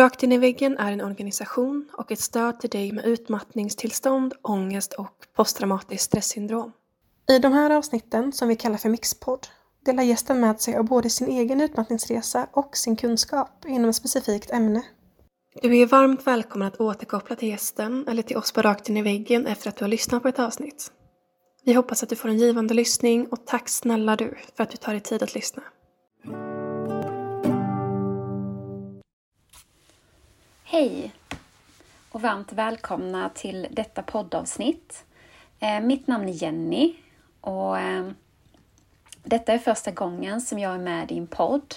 Rakt in i väggen är en organisation och ett stöd till dig med utmattningstillstånd, ångest och posttraumatiskt stresssyndrom. I de här avsnitten, som vi kallar för Mixpodd, delar gästen med sig av både sin egen utmattningsresa och sin kunskap inom ett specifikt ämne. Du är varmt välkommen att återkoppla till gästen eller till oss på Rakt in i väggen efter att du har lyssnat på ett avsnitt. Vi hoppas att du får en givande lyssning och tack snälla du för att du tar dig tid att lyssna. Hej och varmt välkomna till detta poddavsnitt. Eh, mitt namn är Jenny och eh, detta är första gången som jag är med i en podd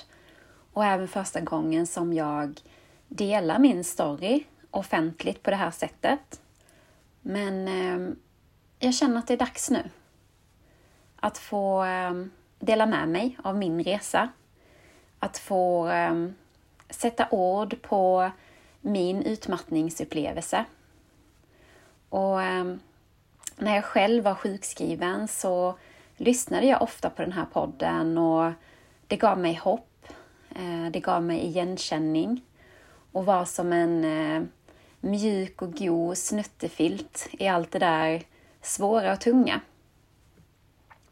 och även första gången som jag delar min story offentligt på det här sättet. Men eh, jag känner att det är dags nu. Att få dela med mig av min resa. Att få sätta ord på min utmattningsupplevelse. Och ehm, när jag själv var sjukskriven så lyssnade jag ofta på den här podden och det gav mig hopp. Eh, det gav mig igenkänning och var som en eh, mjuk och god snuttefilt i allt det där svåra och tunga.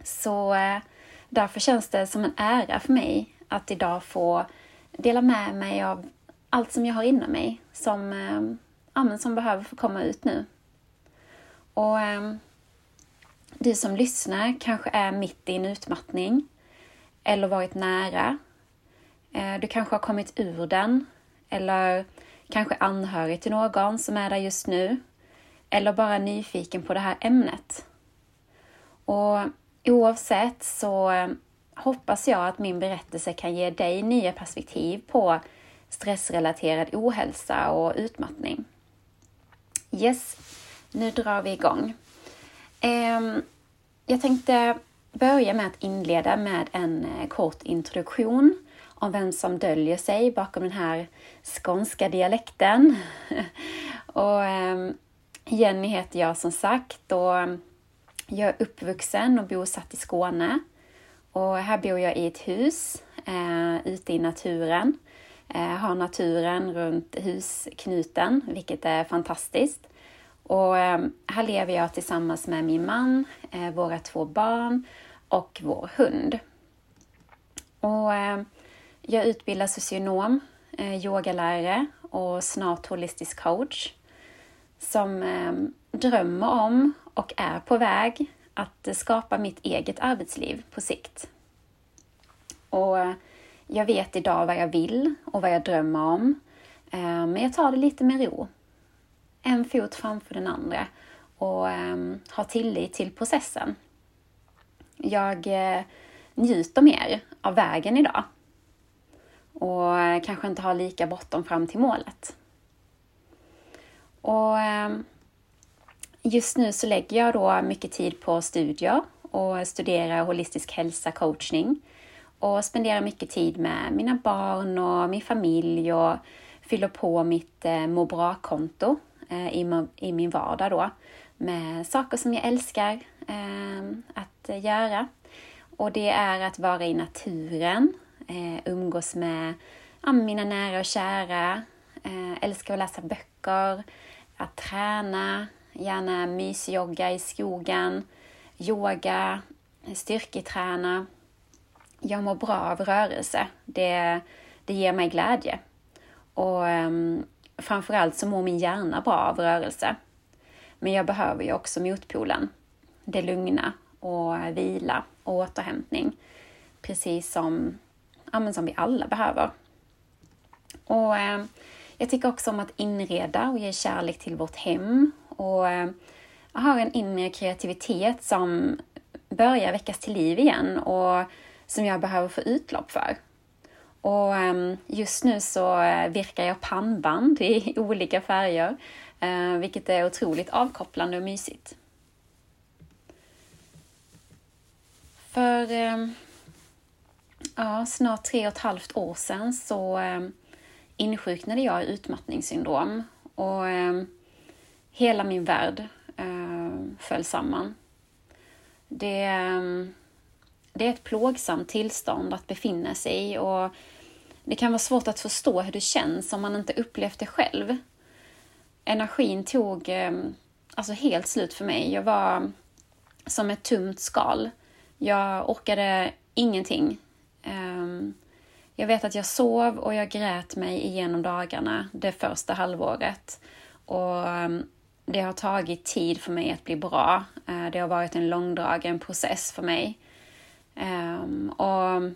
Så eh, därför känns det som en ära för mig att idag få dela med mig av allt som jag har inom mig som, ehm, ja, men som behöver få komma ut nu. Och ehm, du som lyssnar kanske är mitt i en utmattning eller varit nära. Eh, du kanske har kommit ur den eller kanske anhörig till någon som är där just nu eller bara nyfiken på det här ämnet. Och oavsett så ehm, hoppas jag att min berättelse kan ge dig nya perspektiv på stressrelaterad ohälsa och utmattning. Yes, nu drar vi igång. Ehm, jag tänkte börja med att inleda med en eh, kort introduktion om vem som döljer sig bakom den här skånska dialekten. och ehm, Jenny heter jag som sagt och jag är uppvuxen och bosatt i Skåne. Och här bor jag i ett hus eh, ute i naturen Eh, Eh, har naturen runt husknuten, vilket är fantastiskt. Och ehm, här lever jag tillsammans med min man, eh, våra två barn och vår hund. Och ehm, jag utbildar socionom, eh, yogalärare och snart holistisk coach som ehm, drömmer om och är på väg att skapa mitt eget arbetsliv på sikt. Och jag vet idag vad jag vill och vad jag drömmer om. Eh, men jag tar det lite med ro. En fot framför den andra och ehm, har tillit till processen. Jag eh, njuter mer av vägen idag och eh, kanske inte har lika bråttom fram till målet. Och ehm, just nu så lägger jag då mycket tid på studier och studerar holistisk hälsa coachning och spenderar mycket tid med mina barn och min familj och fyller på mitt eh, må bra-konto eh, i, i min vardag då med saker som jag älskar eh, att göra. Och det är att vara i naturen, eh, umgås med ja, mina nära och kära, eh, älskar att läsa böcker, att träna, gärna mysjogga i skogen, yoga, styrketräna, jag mår bra av rörelse. Det, det ger mig glädje. Och um, framförallt så mår min hjärna bra av rörelse. Men jag behöver ju också motpolen. Det lugna och vila och återhämtning. Precis som, ja, som vi alla behöver. Och eh, Jag tycker också om att inreda och ge kärlek till vårt hem. Och eh, Jag har en inre kreativitet som börjar väckas till liv igen. Och som jag behöver få utlopp för. Och ehm, just nu så eh, virkar jag pannband i olika färger, eh, vilket är otroligt avkopplande och mysigt. För ehm, ja, snart tre och ett halvt år sedan så ehm, insjuknade jag i utmattningssyndrom och hela min värld eh, föll samman. Det det är ett plågsamt tillstånd att befinna sig i och det kan vara svårt att förstå hur det känns om man inte upplevt det själv. Energin tog eh, alltså helt slut för mig. Jag var som ett tumt skal. Jag orkade ingenting. Ehm, jag vet att jag sov och jag grät mig igenom dagarna det första halvåret. Och ehm, det har tagit tid för mig att bli bra. Eh, det har varit en långdragen process för mig. Ehm, och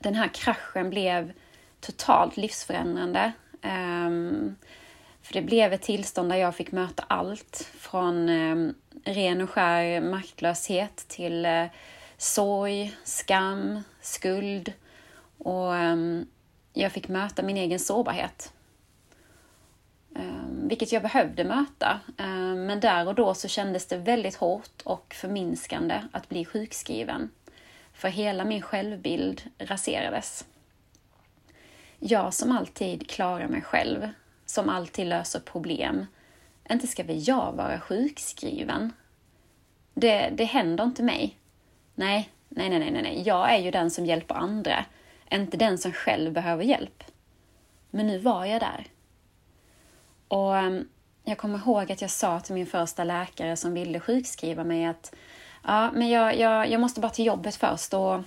den här kraschen blev totalt livsförändrande. Ehm, för det blev ett tillstånd där jag fick möta allt från ehm, ren och skär maktlöshet till eh, sorg, skam, skuld och um, jag fick möta min egen sårbarhet. Um, vilket jag behövde möta. Um, men där och då så kändes det väldigt hårt och förminskande att bli sjukskriven. För hela min självbild raserades. Jag som alltid klarar mig själv, som alltid löser problem. Inte ska väl jag vara sjukskriven? Det, det händer inte mig. Nej, nej, nej, nej, nej. Jag är ju den som hjälper andra, inte den som själv behöver hjälp. Men nu var jag där. Och ehm, jag kommer ihåg att jag sa till min första läkare som ville sjukskriva mig att ja, men jag, jag, jag måste bara till jobbet först och,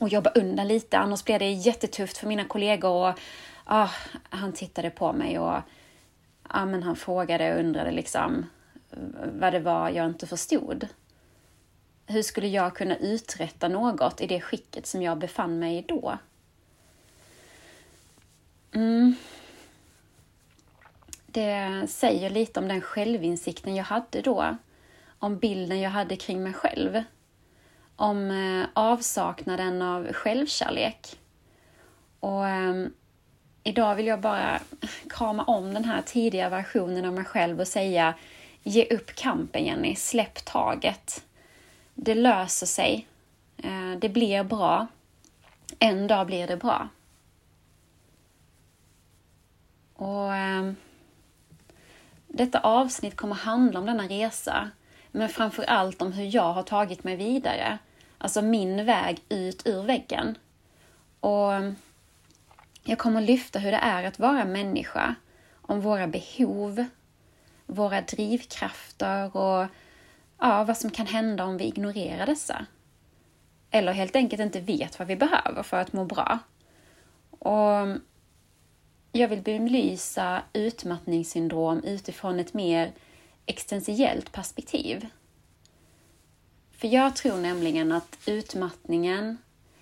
och jobba undan lite, annars blir det jättetufft för mina kollegor. Och, ah, han tittade på mig och ja, men han frågade och undrade liksom eh, vad det var jag inte förstod hur skulle jag kunna uträtta något i det skicket som jag befann mig i då? Mm. Det säger lite om den självinsikten jag hade då. Om bilden jag hade kring mig själv. Om eh, avsaknaden av självkärlek. Och ehm, idag vill jag bara krama om den här tidiga versionen av mig själv och säga Ge upp kampen Jenny, släpp taget det löser sig. Eh, det blir bra. En dag blir det bra. Och eh, Detta avsnitt kommer handla om denna resa, men framför allt om hur jag har tagit mig vidare. Alltså min väg ut ur väggen. Och Jag kommer lyfta hur det är att vara människa, om våra behov, våra drivkrafter och ja, vad som kan hända om vi ignorerar dessa. Eller helt enkelt inte vet vad vi behöver för att må bra. Och jag vill belysa utmattningssyndrom utifrån ett mer existentiellt perspektiv. För jag tror nämligen att utmattningen,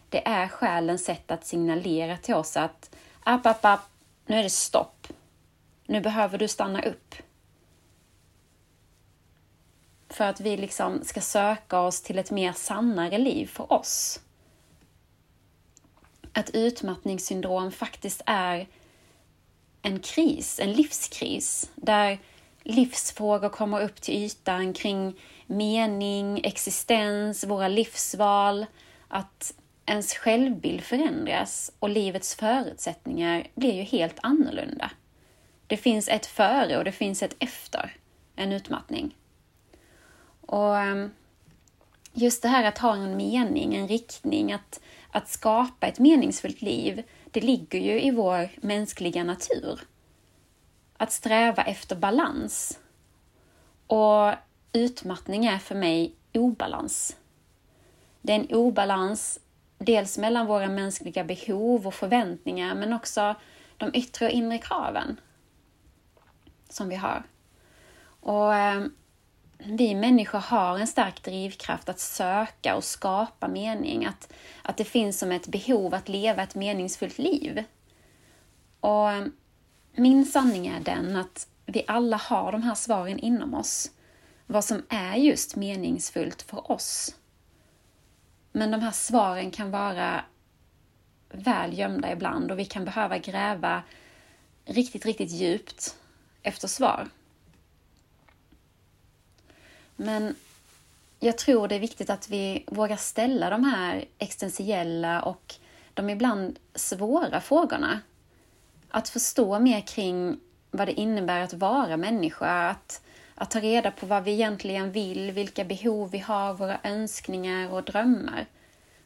det är själens sätt att signalera till oss att app, app, app, nu är det stopp. Nu behöver du stanna upp för att vi liksom ska söka oss till ett mer sannare liv för oss. Att utmattningssyndrom faktiskt är en kris, en livskris, där livsfrågor kommer upp till ytan kring mening, existens, våra livsval, att ens självbild förändras och livets förutsättningar blir ju helt annorlunda. Det finns ett före och det finns ett efter en utmattning. Och ehm, just det här att ha en mening, en riktning, att, att skapa ett meningsfullt liv, det ligger ju i vår mänskliga natur. Att sträva efter balans. Och utmattning är för mig obalans. Det är en obalans dels mellan våra mänskliga behov och förväntningar, men också de yttre och inre kraven som vi har. Och eh, vi människor har en stark drivkraft att söka och skapa mening, att, att det finns som ett behov att leva ett meningsfullt liv. Och eh, min sanning är den att vi alla har de här svaren inom oss. Vad som är just meningsfullt för oss. Men de här svaren kan vara väl gömda ibland och vi kan behöva gräva riktigt, riktigt djupt efter svar. Men jag tror det är viktigt att vi vågar ställa de här existentiella och de ibland svåra frågorna. Att förstå mer kring vad det innebär att vara människa, att, att ta reda på vad vi egentligen vill, vilka behov vi har, våra önskningar och drömmar.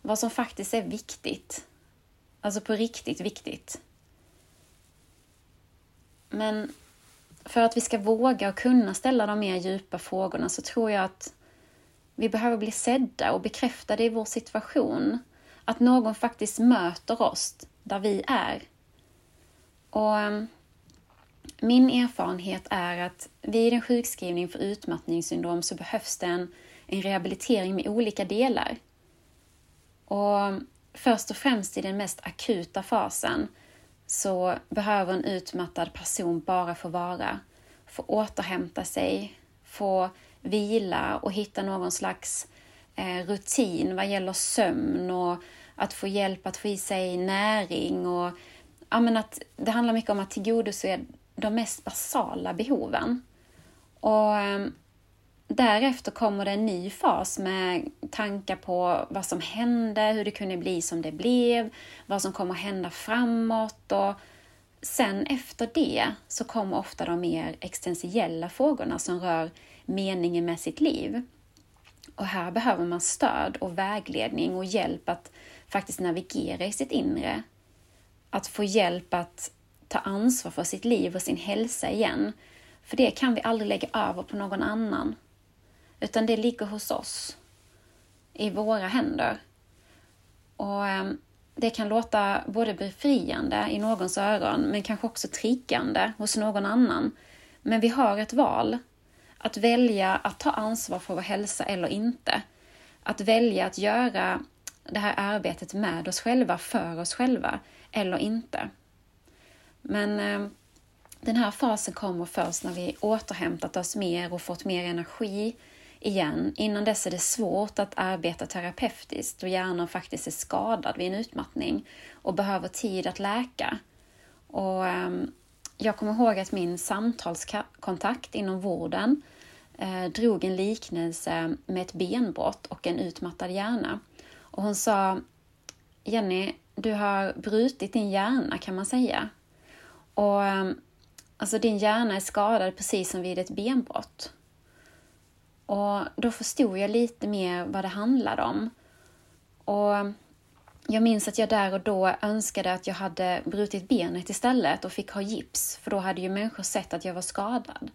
Vad som faktiskt är viktigt. Alltså på riktigt viktigt. Men för att vi ska våga och kunna ställa de mer djupa frågorna så tror jag att vi behöver bli sedda och bekräftade i vår situation. Att någon faktiskt möter oss där vi är. Och ehm, min erfarenhet är att vid en sjukskrivning för utmattningssyndrom så behövs det en, en rehabilitering med olika delar. Och först och främst i den mest akuta fasen så behöver en utmattad person bara få vara, få återhämta sig, få vila och hitta någon slags eh, rutin vad gäller sömn och att få hjälp att få i sig näring och ja, men att det handlar mycket om att tillgodose de mest basala behoven. Och ehm, Därefter kommer det en ny fas med tankar på vad som hände, hur det kunde bli som det blev, vad som kommer hända framåt och sen efter det så kommer ofta de mer existentiella frågorna som rör meningen med sitt liv. Och här behöver man stöd och vägledning och hjälp att faktiskt navigera i sitt inre. Att få hjälp att ta ansvar för sitt liv och sin hälsa igen. För det kan vi aldrig lägga över på någon annan. Utan det ligger hos oss. I våra händer. Och eh, det kan låta både befriande i någons öron, men kanske också triggande hos någon annan. Men vi har ett val. Att välja att ta ansvar för vår hälsa eller inte. Att välja att göra det här arbetet med oss själva, för oss själva, eller inte. Men eh, den här fasen kommer först när vi återhämtat oss mer och fått mer energi igen. Innan dess är det svårt att arbeta terapeutiskt då hjärnan faktiskt är skadad vid en utmattning och behöver tid att läka. Och, eh, jag kommer ihåg att min samtalskontakt inom vården eh, drog en liknelse med ett benbrott och en utmattad hjärna. Och hon sa Jenny, du har brutit din hjärna kan man säga. Och ehm, alltså din hjärna är skadad precis som vid ett benbrott. Och då förstod jag lite mer vad det handlade om. Och jag minns att jag där och då önskade att jag hade brutit benet istället och fick ha gips, för då hade ju människor sett att jag var skadad.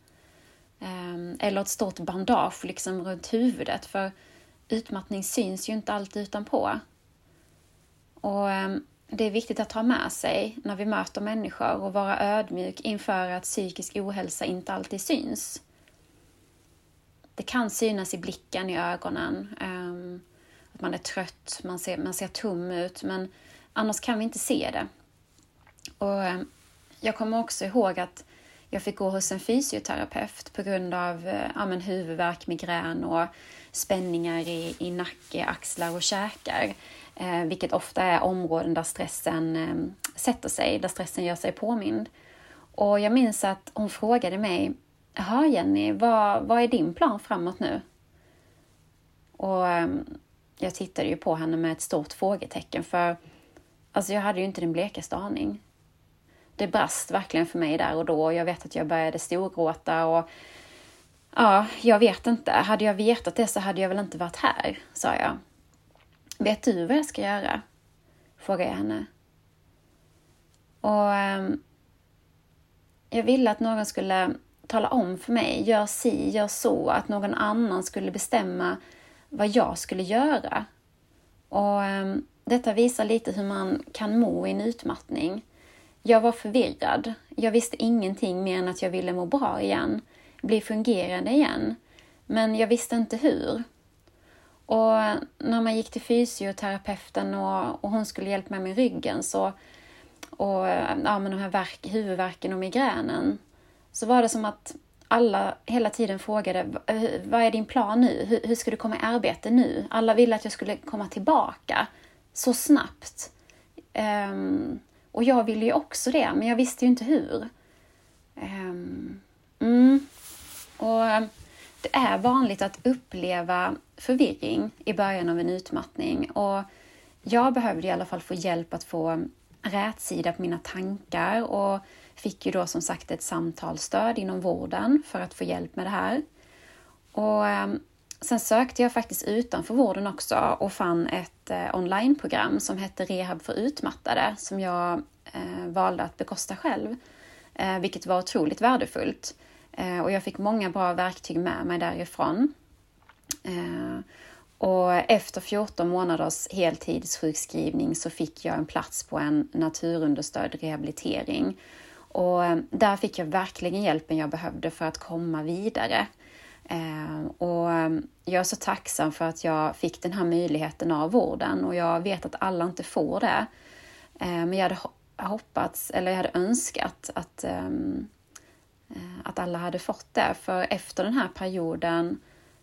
Ehm, eller ett stort bandage liksom runt huvudet, för utmattning syns ju inte alltid utanpå. Och ehm, det är viktigt att ha med sig när vi möter människor och vara ödmjuk inför att psykisk ohälsa inte alltid syns. Det kan synas i blicken, i ögonen, ehm, att man är trött, man ser, man ser tom ut, men annars kan vi inte se det. Och ehm, Jag kommer också ihåg att jag fick gå hos en fysioterapeut på grund av eh, ja, men huvudvärk, migrän och spänningar i, i nacke, axlar och käkar. Eh, vilket ofta är områden där stressen eh, sätter sig, där stressen gör sig påmind. Och jag minns att hon frågade mig, Jaha Jenny, vad, vad är din plan framåt nu? Och eh, jag tittade ju på henne med ett stort frågetecken för alltså jag hade ju inte den blekaste aning. Det brast verkligen för mig där och då. Jag vet att jag började storgråta och ja, jag vet inte. Hade jag vetat det så hade jag väl inte varit här, sa jag. Vet du vad jag ska göra? Frågade jag henne. Och um, jag ville att någon skulle tala om för mig, gör si, gör så, att någon annan skulle bestämma vad jag skulle göra. Och um, Detta visar lite hur man kan må i en utmattning. Jag var förvirrad. Jag visste ingenting mer än att jag ville må bra igen, bli fungerande igen. Men jag visste inte hur. Och när man gick till fysioterapeuten och, och hon skulle hjälpa mig med ryggen så, och ja, med de här verk, huvudvärken och migränen så var det som att alla hela tiden frågade vad är din plan nu? Hur, hur ska du komma i arbete nu? Alla ville att jag skulle komma tillbaka så snabbt. Um, och jag ville ju också det, men jag visste ju inte hur. Um, mm. Och ehm, det är vanligt att uppleva förvirring i början av en utmattning och jag behövde i alla fall få hjälp att få ehm, rätsida på mina tankar och fick ju då som sagt ett samtalsstöd inom vården för att få hjälp med det här. Och ehm, sen sökte jag faktiskt utanför vården också och fann ett eh, onlineprogram som hette Rehab för utmattade som jag eh, valde att bekosta själv, eh, vilket var otroligt värdefullt. Eh, och jag fick många bra verktyg med mig därifrån. Eh, och efter 14 månaders heltidssjukskrivning så fick jag en plats på en naturunderstödd rehabilitering. Och eh, där fick jag verkligen hjälpen jag behövde för att komma vidare. Eh, och eh, jag är så tacksam för att jag fick den här möjligheten av vården och jag vet att alla inte får det. Men jag hade hoppats, eller jag hade önskat att ehm, Eh, att alla hade fått det. För efter den här perioden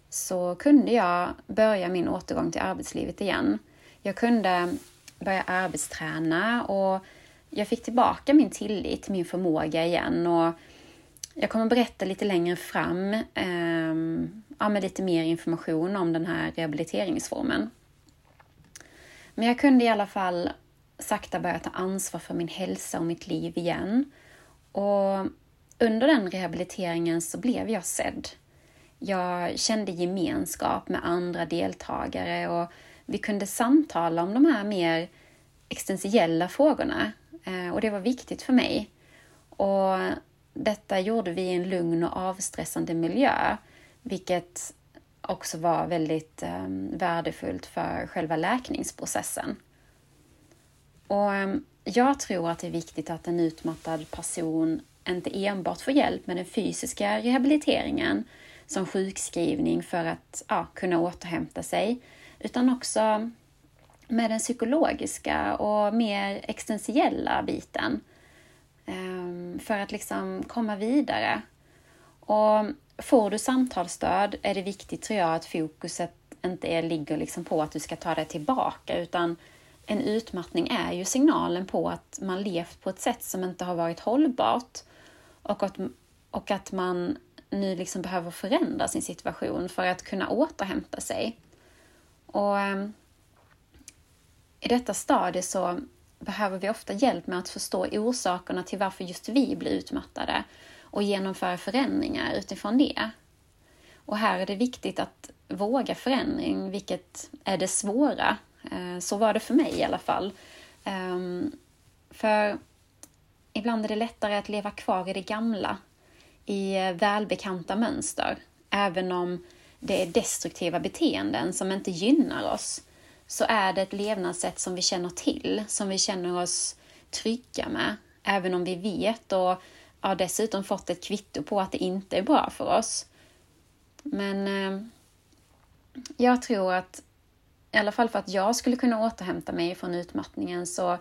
så kunde jag börja min återgång till arbetslivet igen. Jag kunde börja arbetsträna och jag fick tillbaka min tillit, min förmåga igen. Och jag kommer berätta lite längre fram eh, ja, med lite mer information om den här rehabiliteringsformen. Men jag kunde i alla fall sakta börja ta ansvar för min hälsa och mitt liv igen. Och under den rehabiliteringen så blev jag sedd. Jag kände gemenskap med andra deltagare och vi kunde samtala om de här mer existentiella frågorna eh, och det var viktigt för mig. Och detta gjorde vi i en lugn och avstressande miljö, vilket också var väldigt ehm, värdefullt för själva läkningsprocessen. Och ehm, jag tror att det är viktigt att en utmattad person inte enbart få hjälp med den fysiska rehabiliteringen som sjukskrivning för att ja, kunna återhämta sig, utan också med den psykologiska och mer existentiella biten ehm, för att liksom komma vidare. Och får du samtalsstöd är det viktigt tror jag att fokuset inte är, ligger liksom på att du ska ta dig tillbaka utan en utmattning är ju signalen på att man levt på ett sätt som inte har varit hållbart och att, och att man nu liksom behöver förändra sin situation för att kunna återhämta sig. Och ehm, I detta stadie så behöver vi ofta hjälp med att förstå orsakerna till varför just vi blir utmattade och genomföra förändringar utifrån det. Och här är det viktigt att våga förändring, vilket är det svåra. Eh, så var det för mig i alla fall. Ehm, för Ibland är det lättare att leva kvar i det gamla, i eh, välbekanta mönster, även om det är destruktiva beteenden som inte gynnar oss, så är det ett levnadssätt som vi känner till, som vi känner oss trygga med, även om vi vet och har dessutom fått ett kvitto på att det inte är bra för oss. Men eh, jag tror att, i alla fall för att jag skulle kunna återhämta mig från utmattningen, så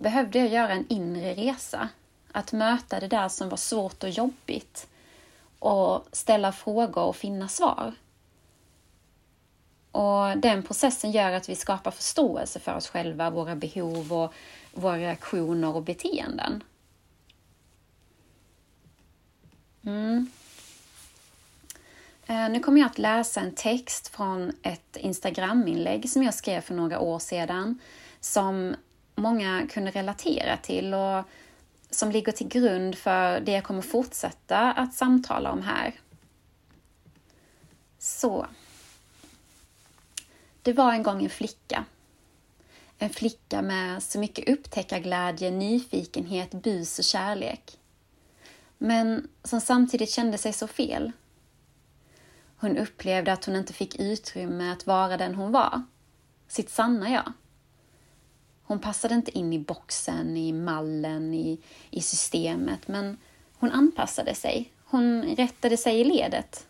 behövde jag göra en inre resa. Att möta det där som var svårt och jobbigt och ställa frågor och finna svar. Och Den processen gör att vi skapar förståelse för oss själva, våra behov och våra reaktioner och beteenden. Mm. Eh, nu kommer jag att läsa en text från ett Instagram-inlägg som jag skrev för några år sedan som många kunde relatera till och som ligger till grund för det jag kommer fortsätta att samtala om här. Så. Det var en gång en flicka. En flicka med så mycket upptäckarglädje, nyfikenhet, bus och kärlek. Men som samtidigt kände sig så fel. Hon upplevde att hon inte fick utrymme att vara den hon var, sitt sanna jag. Hon passade inte in i boxen, i mallen, i, i systemet, men hon anpassade sig. Hon rättade sig i ledet.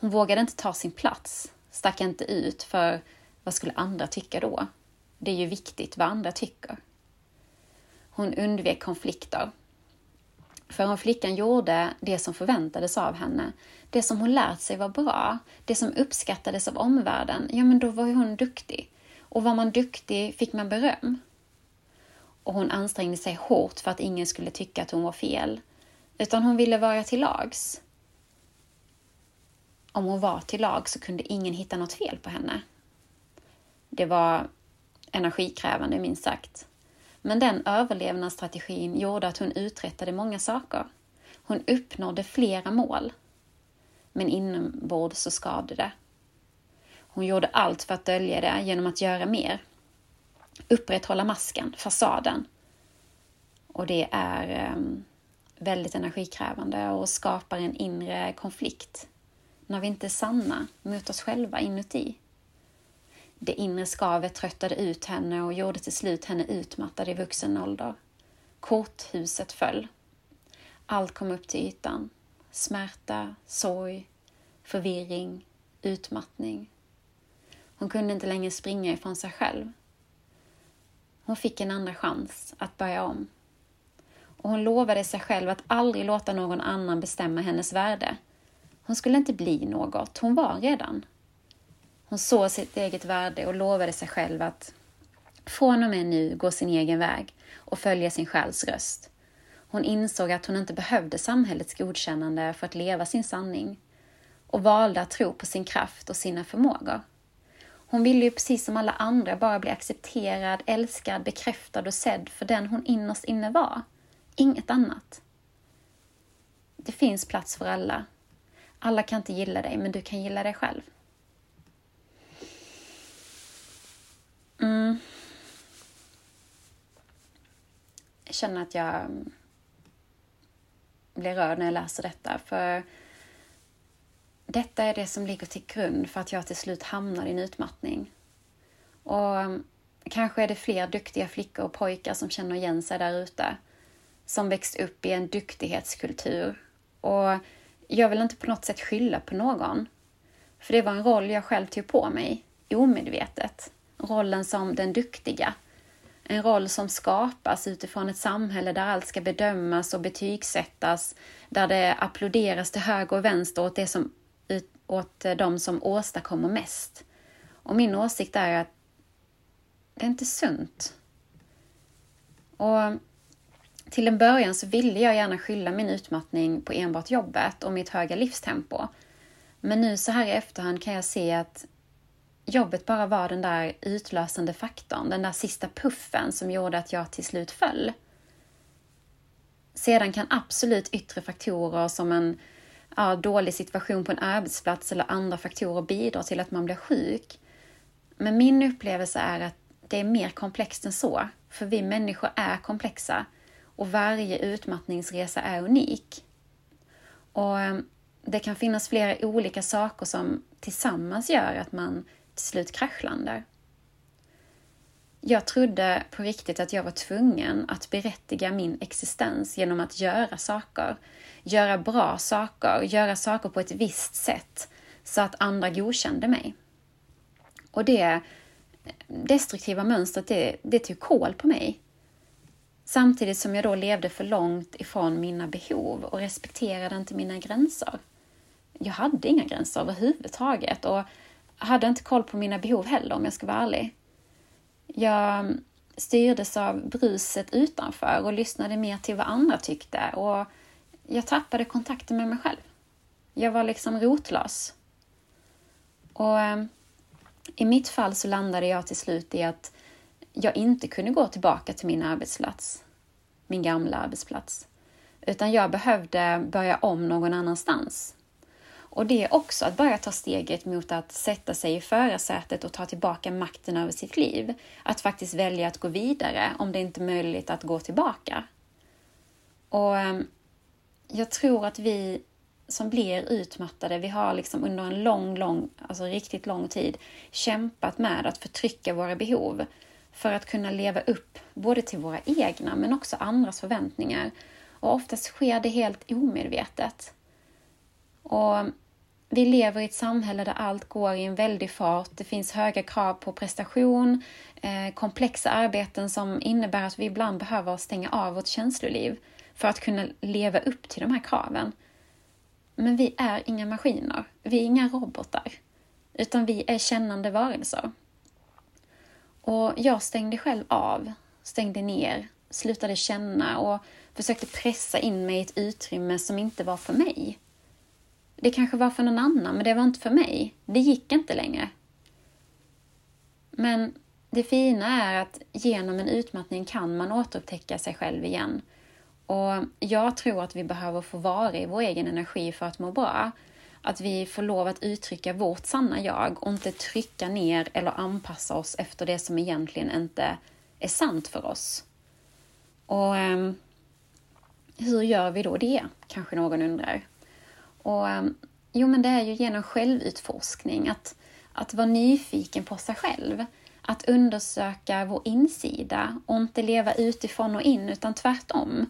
Hon vågade inte ta sin plats, stack inte ut, för vad skulle andra tycka då? Det är ju viktigt vad andra tycker. Hon undvek konflikter. För om flickan gjorde det som förväntades av henne, det som hon lärt sig var bra, det som uppskattades av omvärlden, ja men då var hon duktig. Och var man duktig fick man beröm. Och hon ansträngde sig hårt för att ingen skulle tycka att hon var fel, utan hon ville vara till lags. Om hon var till lag så kunde ingen hitta något fel på henne. Det var energikrävande minst sagt. Men den överlevnadsstrategin gjorde att hon uträttade många saker. Hon uppnådde flera mål. Men inombords så skavde det hon gjorde allt för att dölja det genom att göra mer. Upprätthålla masken, fasaden. Och det är ehm, väldigt energikrävande och skapar en inre konflikt när vi inte är sanna mot oss själva inuti. Det inre skavet tröttade ut henne och gjorde till slut henne utmattad i vuxen ålder. Korthuset föll. Allt kom upp till ytan. Smärta, sorg, förvirring, utmattning. Hon kunde inte längre springa ifrån sig själv. Hon fick en andra chans att börja om. Och hon lovade sig själv att aldrig låta någon annan bestämma hennes värde. Hon skulle inte bli något, hon var redan. Hon såg sitt eget värde och lovade sig själv att från och med nu gå sin egen väg och följa sin själs röst. Hon insåg att hon inte behövde samhällets godkännande för att leva sin sanning och valde att tro på sin kraft och sina förmågor. Hon ville ju precis som alla andra bara bli accepterad, älskad, bekräftad och sedd för den hon innerst inne var. Inget annat. Det finns plats för alla. Alla kan inte gilla dig, men du kan gilla dig själv. Mm. Jag känner att jag mm, blir rörd när jag läser detta, för detta är det som ligger till grund för att jag till slut hamnar i en utmattning. Och mm, kanske är det fler duktiga flickor och pojkar som känner igen sig där ute, som växt upp i en duktighetskultur. Och jag vill inte på något sätt skylla på någon, för det var en roll jag själv tog på mig, omedvetet. Rollen som den duktiga. En roll som skapas utifrån ett samhälle där allt ska bedömas och betygsättas, där det applåderas till höger och vänster åt det som åt eh, de som åstadkommer mest. Och min åsikt är att det är inte sunt. Och till en början så ville jag gärna skylla min utmattning på enbart jobbet och mitt höga livstempo. Men nu så här i efterhand kan jag se att jobbet bara var den där utlösande faktorn, den där sista puffen som gjorde att jag till slut föll. Sedan kan absolut yttre faktorer som en ja, dålig situation på en arbetsplats eller andra faktorer bidrar till att man blir sjuk. Men min upplevelse är att det är mer komplext än så. För vi människor är komplexa och varje utmattningsresa är unik. Och eh, det kan finnas flera olika saker som tillsammans gör att man till slut kraschlandar. Jag trodde på riktigt att jag var tvungen att berättiga min existens genom att göra saker göra bra saker, göra saker på ett visst sätt så att andra godkände mig. Och det destruktiva mönstret, det, det tog kål på mig. Samtidigt som jag då levde för långt ifrån mina behov och respekterade inte mina gränser. Jag hade inga gränser överhuvudtaget och hade inte koll på mina behov heller om jag ska vara ärlig. Jag styrdes av bruset utanför och lyssnade mer till vad andra tyckte och jag tappade kontakten med mig själv. Jag var liksom rotlös. Och eh, i mitt fall så landade jag till slut i att jag inte kunde gå tillbaka till min arbetsplats, min gamla arbetsplats, utan jag behövde börja om någon annanstans. Och det är också att börja ta steget mot att sätta sig i förarsätet och ta tillbaka makten över sitt liv. Att faktiskt välja att gå vidare om det inte är möjligt att gå tillbaka. Och eh, jag tror att vi som blir utmattade, vi har liksom under en lång, lång, alltså riktigt lång tid kämpat med att förtrycka våra behov för att kunna leva upp både till våra egna men också andras förväntningar. Och oftast sker det helt omedvetet. Och vi lever i ett samhälle där allt går i en väldig fart. Det finns höga krav på prestation, eh, komplexa arbeten som innebär att vi ibland behöver stänga av vårt känsloliv för att kunna leva upp till de här kraven. Men vi är inga maskiner, vi är inga robotar, utan vi är kännande varelser. Och jag stängde själv av, stängde ner, slutade känna och försökte pressa in mig i ett utrymme som inte var för mig. Det kanske var för någon annan, men det var inte för mig. Det gick inte längre. Men det fina är att genom en utmattning kan man återupptäcka sig själv igen och jag tror att vi behöver få vara i vår egen energi för att må bra. Att vi får lov att uttrycka vårt sanna jag och inte trycka ner eller anpassa oss efter det som egentligen inte är sant för oss. Och um, hur gör vi då det? Kanske någon undrar. Och um, Jo, men det är ju genom självutforskning, att, att vara nyfiken på sig själv. Att undersöka vår insida och inte leva utifrån och in, utan tvärtom.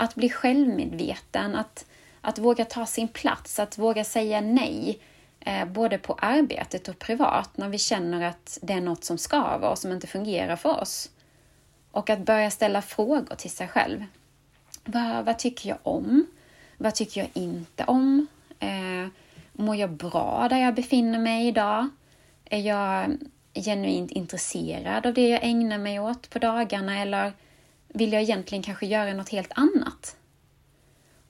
Att bli självmedveten, att, att våga ta sin plats, att våga säga nej, eh, både på arbetet och privat, när vi känner att det är något som skaver och som inte fungerar för oss. Och att börja ställa frågor till sig själv. Vad, vad tycker jag om? Vad tycker jag inte om? Eh, mår jag bra där jag befinner mig idag? Är jag genuint intresserad av det jag ägnar mig åt på dagarna eller vill jag egentligen kanske göra något helt annat?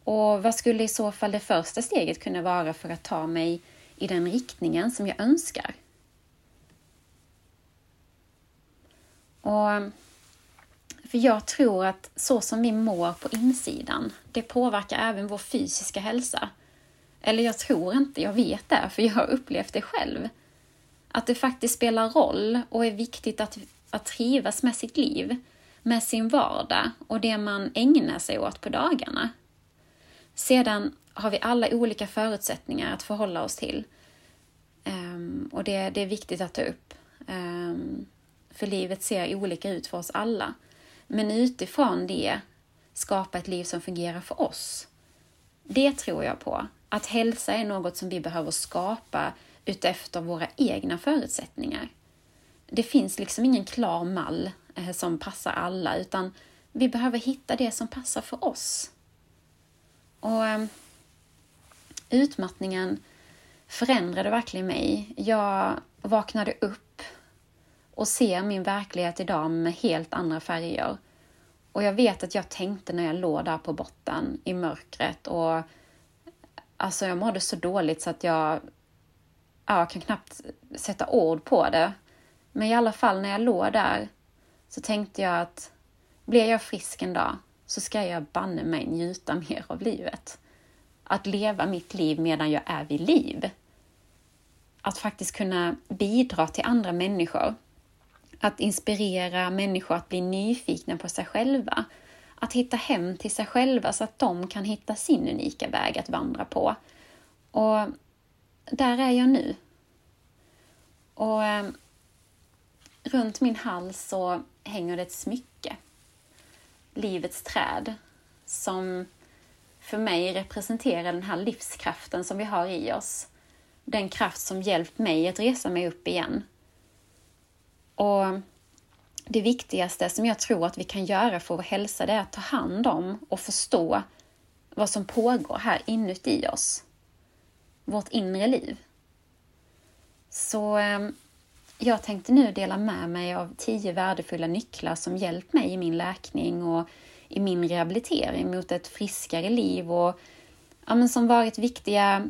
Och vad skulle i så fall det första steget kunna vara för att ta mig i den riktningen som jag önskar? Och för jag tror att så som vi mår på insidan, det påverkar även vår fysiska hälsa. Eller jag tror inte, jag vet det, för jag har upplevt det själv. Att det faktiskt spelar roll och är viktigt att, att trivas med sitt liv, med sin vardag och det man ägnar sig åt på dagarna. Sedan har vi alla olika förutsättningar att förhålla oss till. Ehm, och det, det, är viktigt att ta upp. Ehm, för livet ser olika ut för oss alla. Men utifrån det skapa ett liv som fungerar för oss. Det tror jag på att hälsa är något som vi behöver skapa utefter våra egna förutsättningar. Det finns liksom ingen klar mall Eh, som passar alla, utan vi behöver hitta det som passar för oss. Och ehm, Utmattningen förändrade verkligen mig. Jag vaknade upp och ser min verklighet idag med helt andra färger. Och jag vet att jag tänkte när jag låg där på botten i mörkret och Alltså jag mådde så dåligt så att jag, ja, jag kan knappt sätta ord på det. Men i alla fall när jag låg där så tänkte jag att blir jag frisk en dag så ska jag banne mig njuta mer av livet. Att leva mitt liv medan jag är vid liv. Att faktiskt kunna bidra till andra människor. Att inspirera människor att bli nyfikna på sig själva att hitta hem till sig själva så att de kan hitta sin unika väg att vandra på. Och där är jag nu. Och eh, runt min hals så hänger det ett smycke. Livets träd. Som för mig representerar den här livskraften som vi har i oss. Den kraft som hjälpt mig att resa mig upp igen. Och det viktigaste som jag tror att vi kan göra för vår hälsa, det är att ta hand om och förstå vad som pågår här inuti oss. Vårt inre liv. Så ehm, jag tänkte nu dela med mig av tio värdefulla nycklar som hjälpt mig i min läkning och i min rehabilitering mot ett friskare liv och ja, men som varit viktiga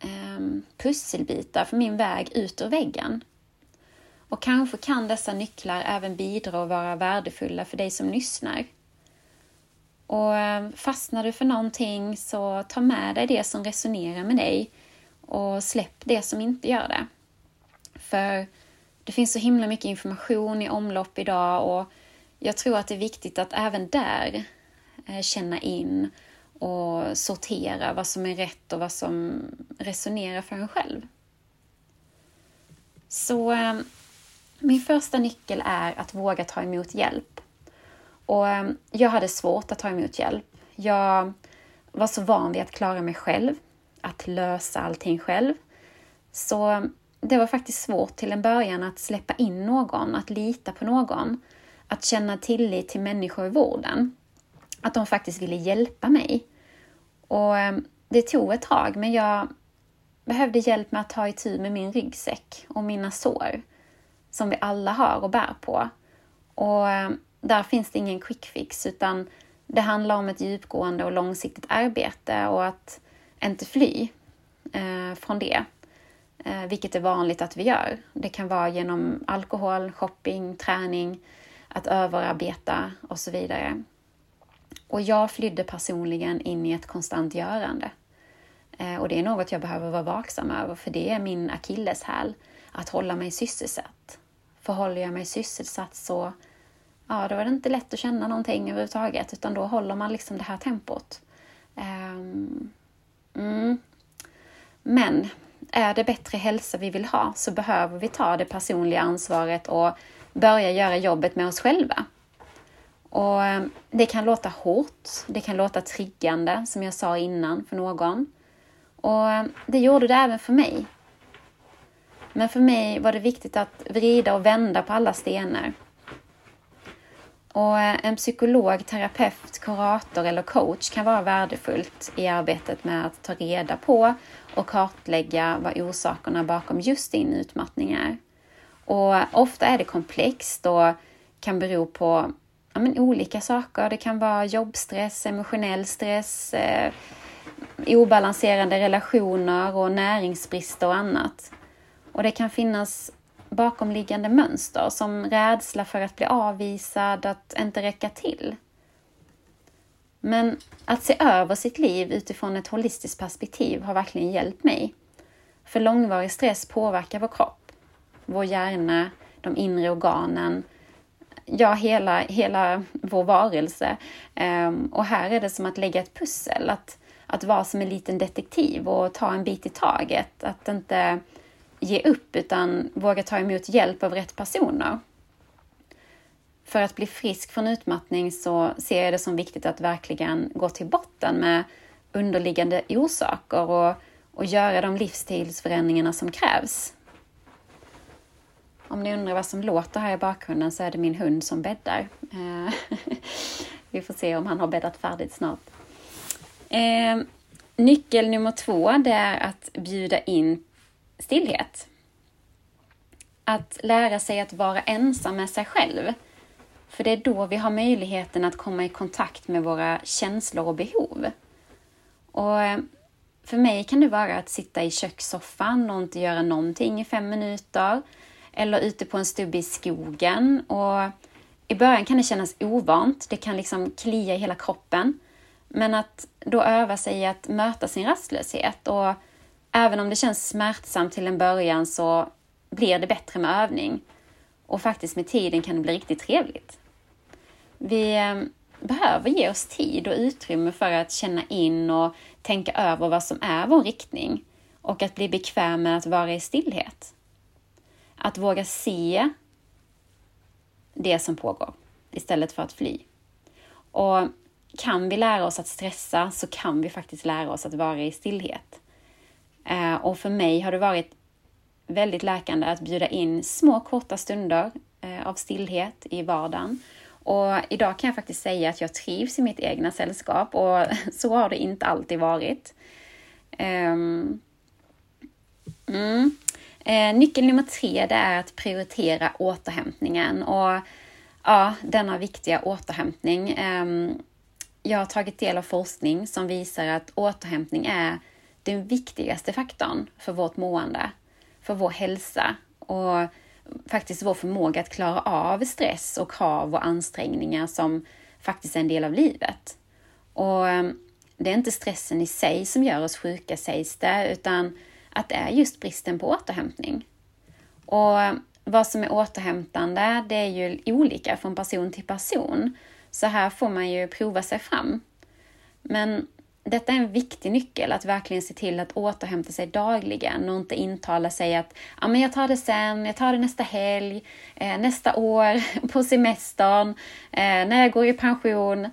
eh, pusselbitar för min väg ut ur väggen. Och kanske kan dessa nycklar även bidra och vara värdefulla för dig som lyssnar. Och ehm, fastnar du för någonting så ta med dig det som resonerar med dig och släpp det som inte gör det. För det finns så himla mycket information i omlopp idag och jag tror att det är viktigt att även där eh, känna in och sortera vad som är rätt och vad som resonerar för en själv. Så eh, min första nyckel är att våga ta emot hjälp. Och eh, jag hade svårt att ta emot hjälp. Jag var så van vid att klara mig själv, att lösa allting själv. Så det var faktiskt svårt till en början att släppa in någon, att lita på någon, att känna tillit till människor i vården. Att de faktiskt ville hjälpa mig. Och eh, det tog ett tag, men jag behövde hjälp med att ta itu med min ryggsäck och mina sår som vi alla har och bär på. Och eh, där finns det ingen quick fix utan det handlar om ett djupgående och långsiktigt arbete och att inte fly eh, från det. Eh, vilket är vanligt att vi gör. Det kan vara genom alkohol, shopping, träning, att överarbeta och så vidare. Och jag flydde personligen in i ett konstant görande. Eh, och det är något jag behöver vara vaksam över, för det är min akilleshäl, att hålla mig sysselsatt. För håller jag mig sysselsatt så, ja, då är det inte lätt att känna någonting överhuvudtaget, utan då håller man liksom det här tempot. Um, mm. Men är det bättre hälsa vi vill ha så behöver vi ta det personliga ansvaret och börja göra jobbet med oss själva. Och eh, Det kan låta hårt, det kan låta triggande, som jag sa innan, för någon. Och eh, Det gjorde det även för mig. Men för mig var det viktigt att vrida och vända på alla stenar. Och eh, En psykolog, terapeut, kurator eller coach kan vara värdefullt i arbetet med att ta reda på och kartlägga vad orsakerna bakom just din utmattning är. Och Ofta är det komplext och kan bero på ja, men olika saker. Det kan vara jobbstress, emotionell stress, eh, obalanserade relationer och näringsbrister och annat. Och det kan finnas bakomliggande mönster som rädsla för att bli avvisad, att inte räcka till. Men att se över sitt liv utifrån ett holistiskt perspektiv har verkligen hjälpt mig. För långvarig stress påverkar vår kropp, vår hjärna, de inre organen, ja, hela, hela vår varelse. Ehm, och här är det som att lägga ett pussel, att, att vara som en liten detektiv och ta en bit i taget. Att inte ge upp utan våga ta emot hjälp av rätt personer. För att bli frisk från utmattning så ser jag det som viktigt att verkligen gå till botten med underliggande orsaker och, och göra de livsstilsförändringarna som krävs. Om ni undrar vad som låter här i bakgrunden så är det min hund som bäddar. Eh, vi får se om han har bäddat färdigt snart. Eh, nyckel nummer två det är att bjuda in stillhet. Att lära sig att vara ensam med sig själv. För det är då vi har möjligheten att komma i kontakt med våra känslor och behov. Och eh, för mig kan det vara att sitta i kökssoffan och inte göra någonting i fem minuter. Eller ute på en stubbe i skogen. Och I början kan det kännas ovant, det kan liksom klia i hela kroppen. Men att då öva sig i att möta sin rastlöshet och även om det känns smärtsamt till en början så blir det bättre med övning. Och faktiskt med tiden kan det bli riktigt trevligt. Vi eh, behöver ge oss tid och utrymme för att känna in och tänka över vad som är vår riktning och att bli bekväm med att vara i stillhet. Att våga se det som pågår istället för att fly. Och kan vi lära oss att stressa så kan vi faktiskt lära oss att vara i stillhet. Eh, och för mig har det varit väldigt läkande att bjuda in små korta stunder eh, av stillhet i vardagen. Och idag kan jag faktiskt säga att jag trivs i mitt egna sällskap och så har det inte alltid varit. Um, mm. eh, nyckel nummer tre det är att prioritera återhämtningen och ja, denna viktiga återhämtning. Um, jag har tagit del av forskning som visar att återhämtning är den viktigaste faktorn för vårt mående, för vår hälsa och faktiskt vår förmåga att klara av stress och krav och ansträngningar som faktiskt är en del av livet. Och ehm, det är inte stressen i sig som gör oss sjuka sägs det, utan att det är just bristen på återhämtning. Och ehm, vad som är återhämtande, det är ju olika från person till person. Så här får man ju prova sig fram. Men detta är en viktig nyckel, att verkligen se till att återhämta sig dagligen och inte intala sig att ja, men jag tar det sen, jag tar det nästa helg, eh, nästa år, på semestern, eh, när jag går i pension.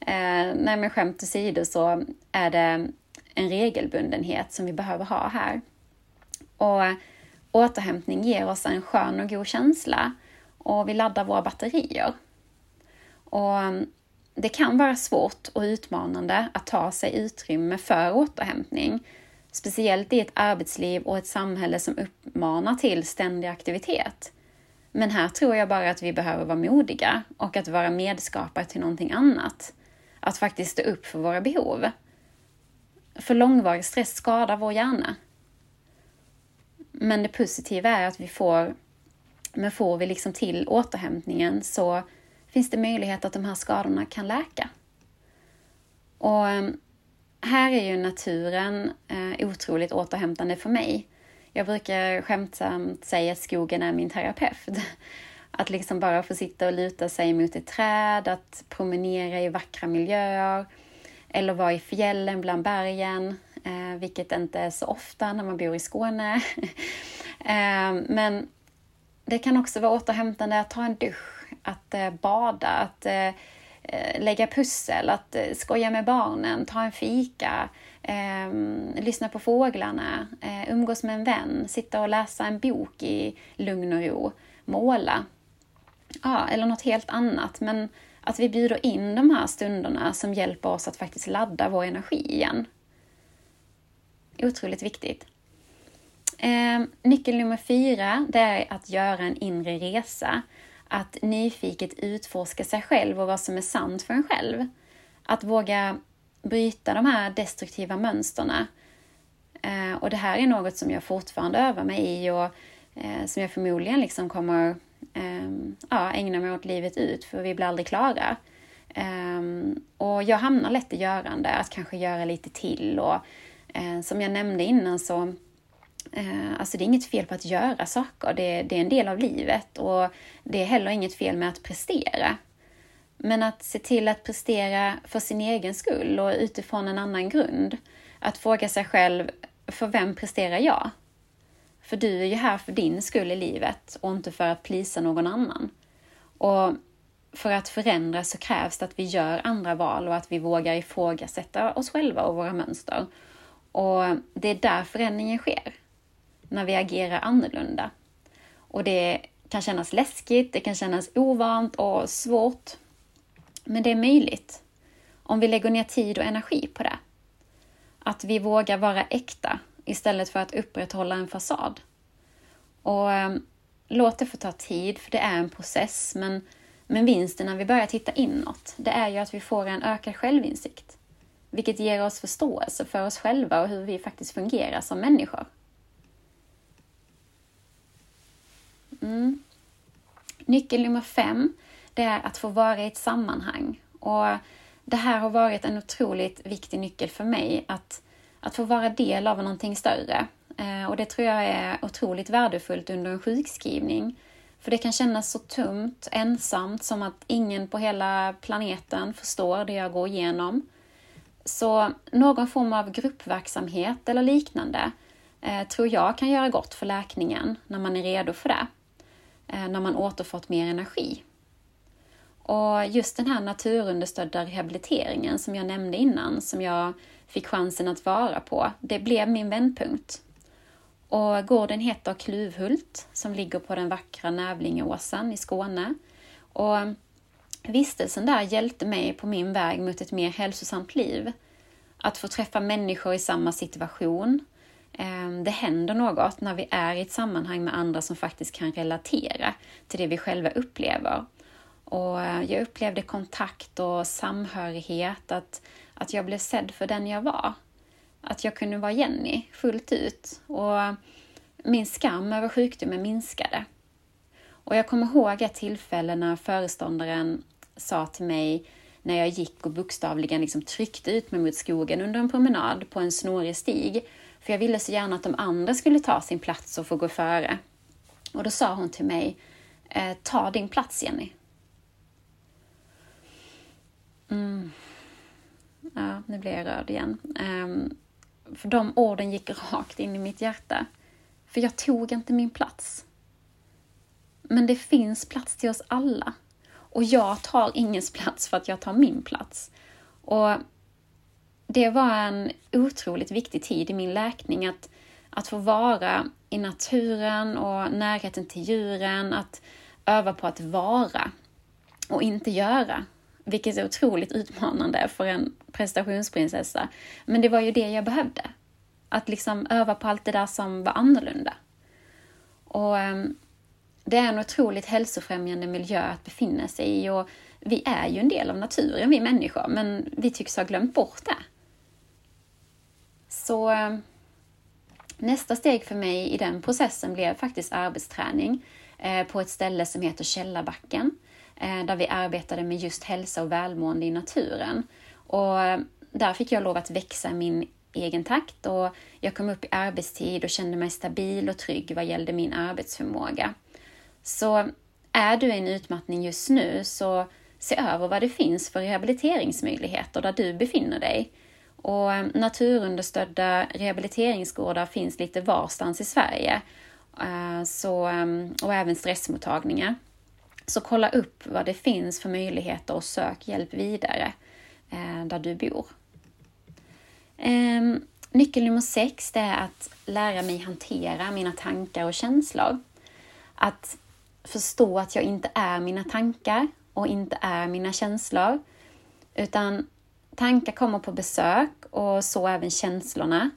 Eh, nej, men skämt åsido så är det en regelbundenhet som vi behöver ha här. Och återhämtning ger oss en skön och god känsla och vi laddar våra batterier. Och det kan vara svårt och utmanande att ta sig utrymme för återhämtning, speciellt i ett arbetsliv och ett samhälle som uppmanar till ständig aktivitet. Men här tror jag bara att vi behöver vara modiga och att vara medskapare till någonting annat. Att faktiskt stå upp för våra behov. För långvarig stress skadar vår hjärna. Men det positiva är att vi får, men får vi liksom till återhämtningen så finns det möjlighet att de här skadorna kan läka. Och ehm, här är ju naturen eh, otroligt återhämtande för mig. Jag brukar skämtsamt säga att skogen är min terapeut. Att liksom bara få sitta och luta sig mot ett träd, att promenera i vackra miljöer eller vara i fjällen bland bergen, eh, vilket inte är så ofta när man bor i Skåne. eh, men det kan också vara återhämtande att ta en dusch, att eh, bada, att eh, eh, lägga pussel, att skoja med barnen, ta en fika, ehm, lyssna på fåglarna, umgås med en vän, sitta och läsa en bok i lugn och ro, måla ja, eller något helt annat. Men att vi bjuder in de här stunderna som hjälper oss att faktiskt ladda vår energi igen. Otroligt viktigt. Eh, nyckel nummer fyra, det är att göra en inre resa. Att nyfiket utforska sig själv och vad som är sant för en själv. Att våga bryta de här destruktiva mönsterna. Eh, och det här är något som jag fortfarande övar mig i och eh, som jag förmodligen liksom kommer ehm, ja, ägna mig åt livet ut, för vi blir aldrig klara. Ehm, och jag hamnar lätt i görande, att kanske göra lite till. Och eh, som jag nämnde innan så Eh, alltså det är inget fel på att göra saker, det, det är en del av livet. Och det är heller inget fel med att prestera. Men att se till att prestera för sin egen skull och utifrån en annan grund. Att fråga sig själv, för vem presterar jag? För du är ju här för din skull i livet och inte för att plisa någon annan. Och för att förändra så krävs det att vi gör andra val och att vi vågar ifrågasätta oss själva och våra mönster. Och det är där förändringen sker. När vi agerar annorlunda. Och det kan kännas läskigt, det kan kännas ovant och svårt. Men det är möjligt. Om vi lägger ner tid och energi på det. Att vi vågar vara äkta istället för att upprätthålla en fasad. Och ehm, låt det få ta tid, för det är en process. Men, men vinsten när vi börjar titta inåt, det är ju att vi får en ökad självinsikt. Vilket ger oss förståelse för oss själva och hur vi faktiskt fungerar som människor. Mm. Nyckel nummer fem, det är att få vara i ett sammanhang. Och det här har varit en otroligt viktig nyckel för mig, att att få vara del av någonting större. Eh, och det tror jag är otroligt värdefullt under en sjukskrivning. För det kan kännas så tomt, ensamt, som att ingen på hela planeten förstår det jag går igenom. Så någon form av gruppverksamhet eller liknande eh, tror jag kan göra gott för läkningen när man är redo för det. Eh, när man återfått mer energi. Och just den här naturunderstödda rehabiliteringen som jag nämnde innan, som jag fick chansen att vara på, det blev min vändpunkt. Och gården heter Kluvhult, som ligger på den vackra Nävlingeåsen i Skåne. Och vistelsen där hjälpte mig på min väg mot ett mer hälsosamt liv. Att få träffa människor i samma situation. Ehm, det händer något när vi är i ett sammanhang med andra som faktiskt kan relatera till det vi själva upplever. Och eh, jag upplevde kontakt och samhörighet, att att jag blev sedd för den jag var. Att jag kunde vara Jenny fullt ut. Och min skam över sjukdomen minskade. Och jag kommer ihåg ett tillfälle när föreståndaren sa till mig när jag gick och bokstavligen liksom tryckte ut mig mot skogen under en promenad på en snårig stig. För jag ville så gärna att de andra skulle ta sin plats och få gå före. Och då sa hon till mig, eh, ta din plats Jenny. Mm ja, nu blir jag rörd igen. Um, för de orden gick rakt in i mitt hjärta. För jag tog inte min plats. Men det finns plats till oss alla. Och jag tar ingens plats för att jag tar min plats. Och det var en otroligt viktig tid i min läkning att, att få vara i naturen och närheten till djuren, att öva på att vara och inte göra. Vilket är otroligt utmanande för en prestationsprinsessa. Men det var ju det jag behövde. Att liksom öva på allt det där som var annorlunda. Och ehm, det är en otroligt hälsofrämjande miljö att befinna sig i och vi är ju en del av naturen, vi människor, men vi tycks ha glömt bort det. Så eh, nästa steg för mig i den processen blev faktiskt arbetsträning eh, på ett ställe som heter Källarbacken eh, där vi arbetade med just hälsa och välmående i naturen. Och där fick jag lov att växa i min egen takt och jag kom upp i arbetstid och kände mig stabil och trygg vad gällde min arbetsförmåga. Så är du i en utmattning just nu så se över vad det finns för rehabiliteringsmöjligheter där du befinner dig. Och eh, naturunderstödda rehabiliteringsgårdar finns lite varstans i Sverige. Eh, så, eh, och även stressmottagningar. Så kolla upp vad det finns för möjligheter och sök hjälp vidare där du bor. Ehm, nyckel nummer sex det är att lära mig hantera mina tankar och känslor. Att förstå att jag inte är mina tankar och inte är mina känslor. Utan tankar kommer på besök och så även känslorna.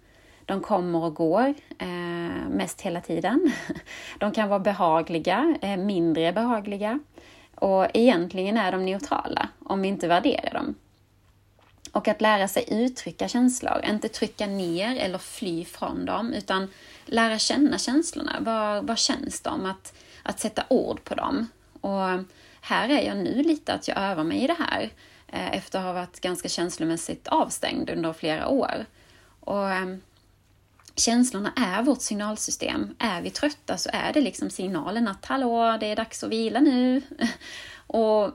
De kommer och går, eh, mest hela tiden. De kan vara behagliga, eh, mindre behagliga. Och egentligen är de neutrala, om vi inte värderar dem. Och att lära sig uttrycka känslor, inte trycka ner eller fly från dem, utan lära känna känslorna. Vad, vad känns de? Att, att sätta ord på dem. Och här är jag nu lite att jag övar mig i det här Eh, efter att ha varit ganska känslomässigt avstängd under flera år. Och ehm, Känslorna är vårt signalsystem. Är vi trötta så är det liksom signalen att hallå, det är dags att vila nu. Och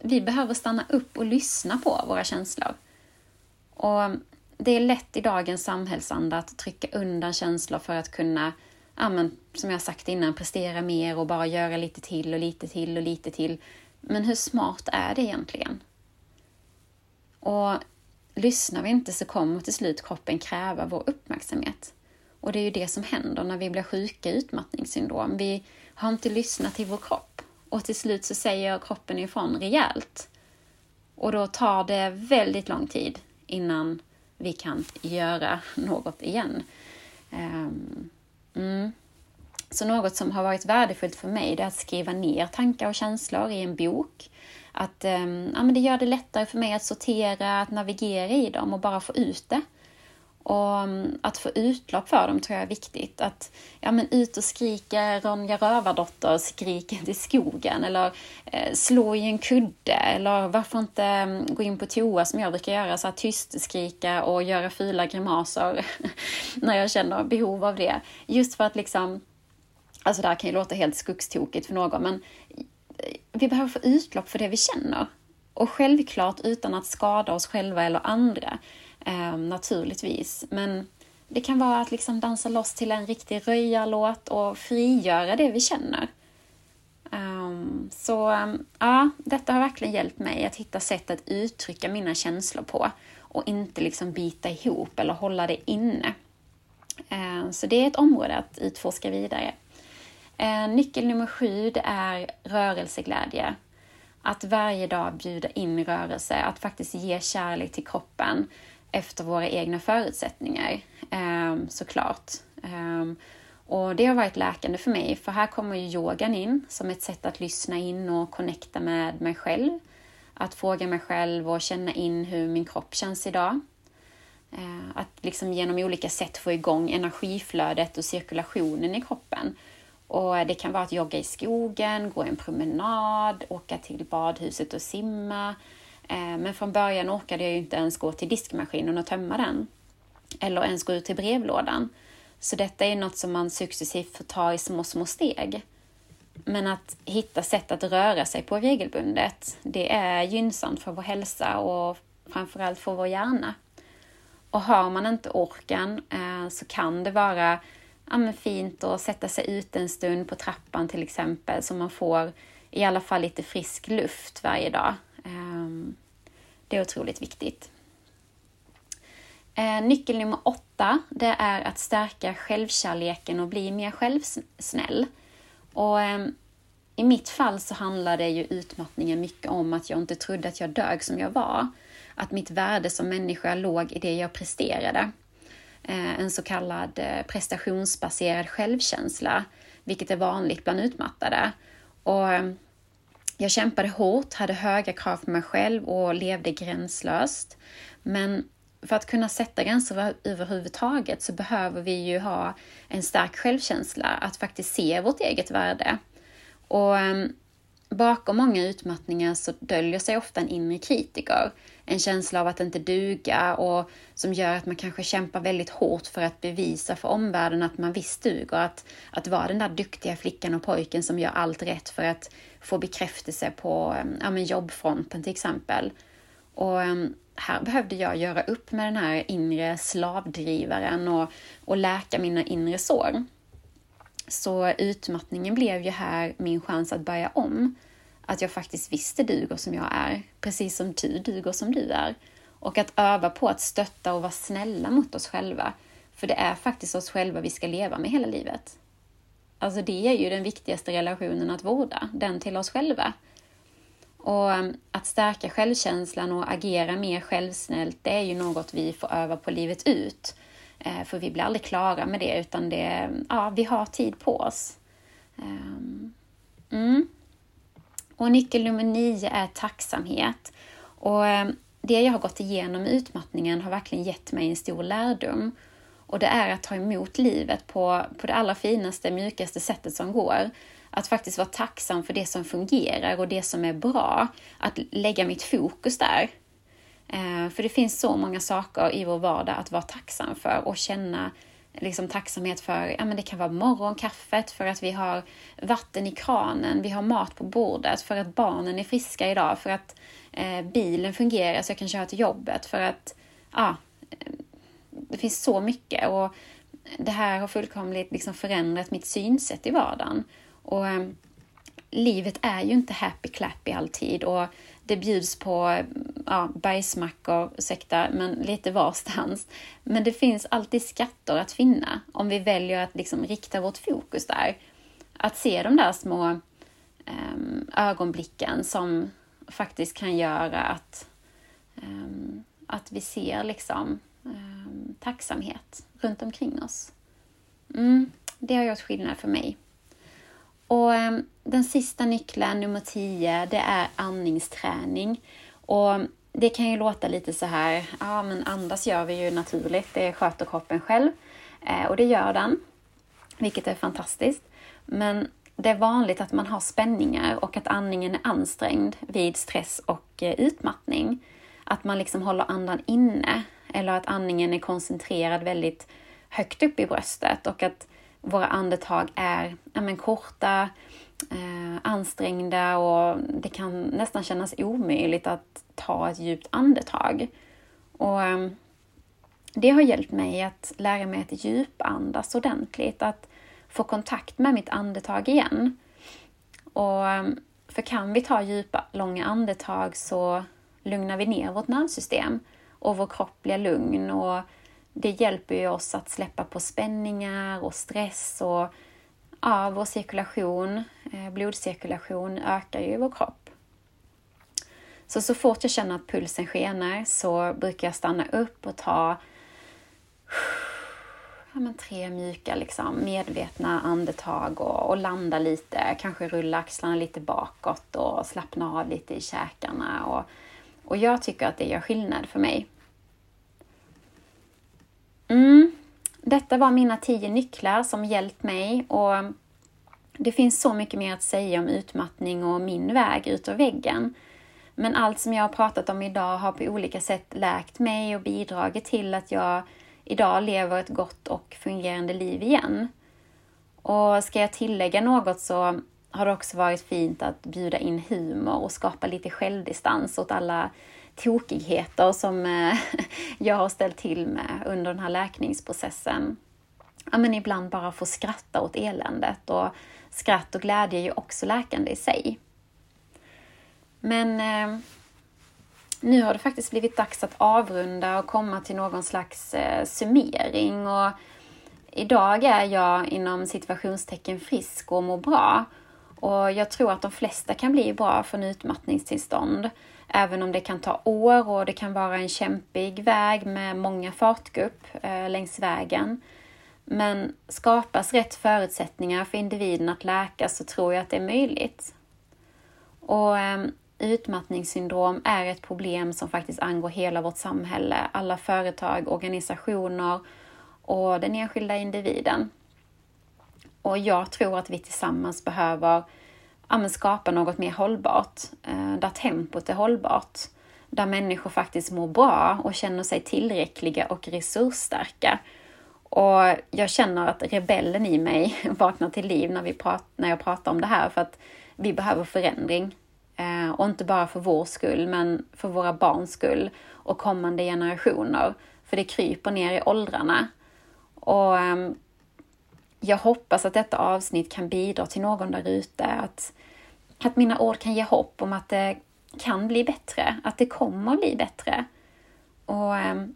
vi behöver stanna upp och lyssna på våra känslor. Och ehm, det är lätt i dagens samhällsanda att trycka undan känslor för att kunna ja, men, som jag sagt innan, prestera mer och bara göra lite till och lite till och lite till. Men hur smart är det egentligen? Och lyssnar vi inte så kommer till slut kroppen kräva vår uppmärksamhet. Och det är ju det som händer när vi blir sjuka i utmattningssyndrom. Vi har inte lyssnat till vår kropp och till slut så säger kroppen ifrån rejält. Och då tar det väldigt lång tid innan vi kan göra något igen. Um, Mm. Så något som har varit värdefullt för mig är att skriva ner tankar och känslor i en bok. Att um, ja, men Det gör det lättare för mig att sortera, att navigera i dem och bara få ut det. Och um, att få utlopp för dem tror jag är viktigt. Att ja, men ut och skrika Ronja Rövardotter-skriket i skogen eller eh, slå i en kudde eller varför inte um, gå in på toa som jag brukar göra, så här tyst skrika och göra fula grimaser när jag känner behov av det. Just för att liksom, alltså det här kan ju låta helt skogstokigt för någon, men vi behöver få utlopp för det vi känner. Och självklart utan att skada oss själva eller andra eh, naturligtvis. Men det kan vara att liksom dansa loss till en riktig röjarlåt och frigöra det vi känner. Um, så um, ja, detta har verkligen hjälpt mig att hitta sätt att uttrycka mina känslor på och inte liksom bita ihop eller hålla det inne. Um, så det är ett område att utforska vidare. Eh, nyckel nummer sju det är rörelseglädje. Att varje dag bjuda in rörelse, att faktiskt ge kärlek till kroppen efter våra egna förutsättningar, eh, såklart. Eh, och det har varit läkande för mig, för här kommer ju yogan in som ett sätt att lyssna in och connecta med mig själv. Att fråga mig själv och känna in hur min kropp känns idag. Att liksom genom olika sätt få igång energiflödet och cirkulationen i kroppen. Och Det kan vara att jogga i skogen, gå en promenad, åka till badhuset och simma, eh, men från början orkade jag ju inte ens gå till diskmaskinen och tömma den. Eller ens gå ut till brevlådan. Så detta är något som man successivt får ta i små, små steg. Men att hitta sätt att röra sig på regelbundet, det är gynnsamt för vår hälsa och framförallt för vår hjärna. Och har man inte orken eh, så kan det vara ja, fint att sätta sig ut en stund på trappan till exempel, så man får i alla fall lite frisk luft varje dag. Ehm, det är otroligt viktigt. Eh, nyckel nummer åtta, det är att stärka självkärleken och bli mer självsnäll. Och ehm, i mitt fall så handlade ju utmattningen mycket om att jag inte trodde att jag dög som jag var. Att mitt värde som människa låg i det jag presterade. Eh, en så kallad eh, prestationsbaserad självkänsla, vilket är vanligt bland utmattade. Och eh, jag kämpade hårt, hade höga krav på mig själv och levde gränslöst. Men för att kunna sätta gränser överhuvudtaget så behöver vi ju ha en stark självkänsla, att faktiskt se vårt eget värde. Och bakom många utmattningar så döljer sig ofta en inre kritiker. En känsla av att inte duga och som gör att man kanske kämpar väldigt hårt för att bevisa för omvärlden att man visst duger. Att, att vara den där duktiga flickan och pojken som gör allt rätt för att få bekräftelse på ehm, ja, men jobbfronten till exempel. Och ehm, här behövde jag göra upp med den här inre slavdrivaren och, och läka mina inre sår. Så utmattningen blev ju här min chans att börja om. Att jag faktiskt visste duger som jag är, precis som du duger som du är. Och att öva på att stötta och vara snälla mot oss själva. För det är faktiskt oss själva vi ska leva med hela livet. Alltså det är ju den viktigaste relationen att vårda, den till oss själva. Och um, att stärka självkänslan och agera mer självsnällt, det är ju något vi får öva på livet ut. Eh, för vi blir aldrig klara med det, utan det, ja, vi har tid på oss. Ehm, mm. Och nyckel nummer nio är tacksamhet. Och eh, det jag har gått igenom med utmattningen har verkligen gett mig en stor lärdom. Och det är att ta emot livet på, på det allra finaste, mjukaste sättet som går. Att faktiskt vara tacksam för det som fungerar och det som är bra. Att lägga mitt fokus där. Eh, för det finns så många saker i vår vardag att vara tacksam för och känna liksom tacksamhet för, ja men det kan vara morgonkaffet, för att vi har vatten i kranen, vi har mat på bordet, för att barnen är friska idag, för att eh, bilen fungerar så jag kan köra till jobbet, för att, ja, eh, det finns så mycket och det här har fullkomligt liksom förändrat mitt synsätt i vardagen. Och eh, livet är ju inte happy clappy alltid och det bjuds på ja, bergsmackor, ursäkta, men lite varstans. Men det finns alltid skatter att finna om vi väljer att liksom rikta vårt fokus där. Att se de där små um, ögonblicken som faktiskt kan göra att, um, att vi ser liksom um, tacksamhet runt omkring oss. Mm, det har gjort skillnad för mig. Och ehm, Den sista nyckeln, nummer 10, det är andningsträning. Och det kan ju låta lite så här, ja men andas gör vi ju naturligt, det sköter kroppen själv. Eh, och det gör den, vilket är fantastiskt. Men det är vanligt att man har spänningar och att andningen är ansträngd vid stress och eh, utmattning. Att man liksom håller andan inne eller att andningen är koncentrerad väldigt högt upp i bröstet och att våra andetag är ja, men, korta, eh, ansträngda och det kan nästan kännas omöjligt att ta ett djupt andetag. Och eh, Det har hjälpt mig att lära mig att djupandas ordentligt, att få kontakt med mitt andetag igen. Och eh, För kan vi ta djupa, långa andetag så lugnar vi ner vårt nervsystem och vår kropp blir lugn och det hjälper ju oss att släppa på spänningar och stress och ja, vår cirkulation, eh, blodcirkulation ökar ju i vår kropp. Så så fort jag känner att pulsen skenar så brukar jag stanna upp och ta ja, men tre mjuka liksom, medvetna andetag och, och landa lite, kanske rulla axlarna lite bakåt och slappna av lite i käkarna. Och, och jag tycker att det gör skillnad för mig. Mm. Detta var mina tio nycklar som hjälpt mig och det finns så mycket mer att säga om utmattning och min väg ut ur väggen. Men allt som jag har pratat om idag har på olika sätt läkt mig och bidragit till att jag idag lever ett gott och fungerande liv igen. Och ska jag tillägga något så har det också varit fint att bjuda in humor och skapa lite självdistans åt alla tokigheter som eh, jag har ställt till med under den här läkningsprocessen. Ja, men ibland bara få skratta åt eländet och skratt och glädje är ju också läkande i sig. Men eh, nu har det faktiskt blivit dags att avrunda och komma till någon slags eh, summering. Och idag är jag inom situationstecken frisk och mår bra. Och jag tror att de flesta kan bli bra från utmattningstillstånd. Även om det kan ta år och det kan vara en kämpig väg med många fartgupp eh, längs vägen. Men skapas rätt förutsättningar för individen att läka så tror jag att det är möjligt. Och ehm, Utmattningssyndrom är ett problem som faktiskt angår hela vårt samhälle, alla företag, organisationer och den enskilda individen. Och jag tror att vi tillsammans behöver ja, skapa något mer hållbart, eh, där tempot är hållbart, där människor faktiskt mår bra och känner sig tillräckliga och resursstarka. Och jag känner att rebellen i mig vaknar till liv när, vi prat, när jag pratar om det här, för att vi behöver förändring. Eh, och inte bara för vår skull, men för våra barns skull och kommande generationer. För det kryper ner i åldrarna. Och ehm, jag hoppas att detta avsnitt kan bidra till någon där ute, att, att mina ord kan ge hopp om att det kan bli bättre, att det kommer bli bättre. Och ehm,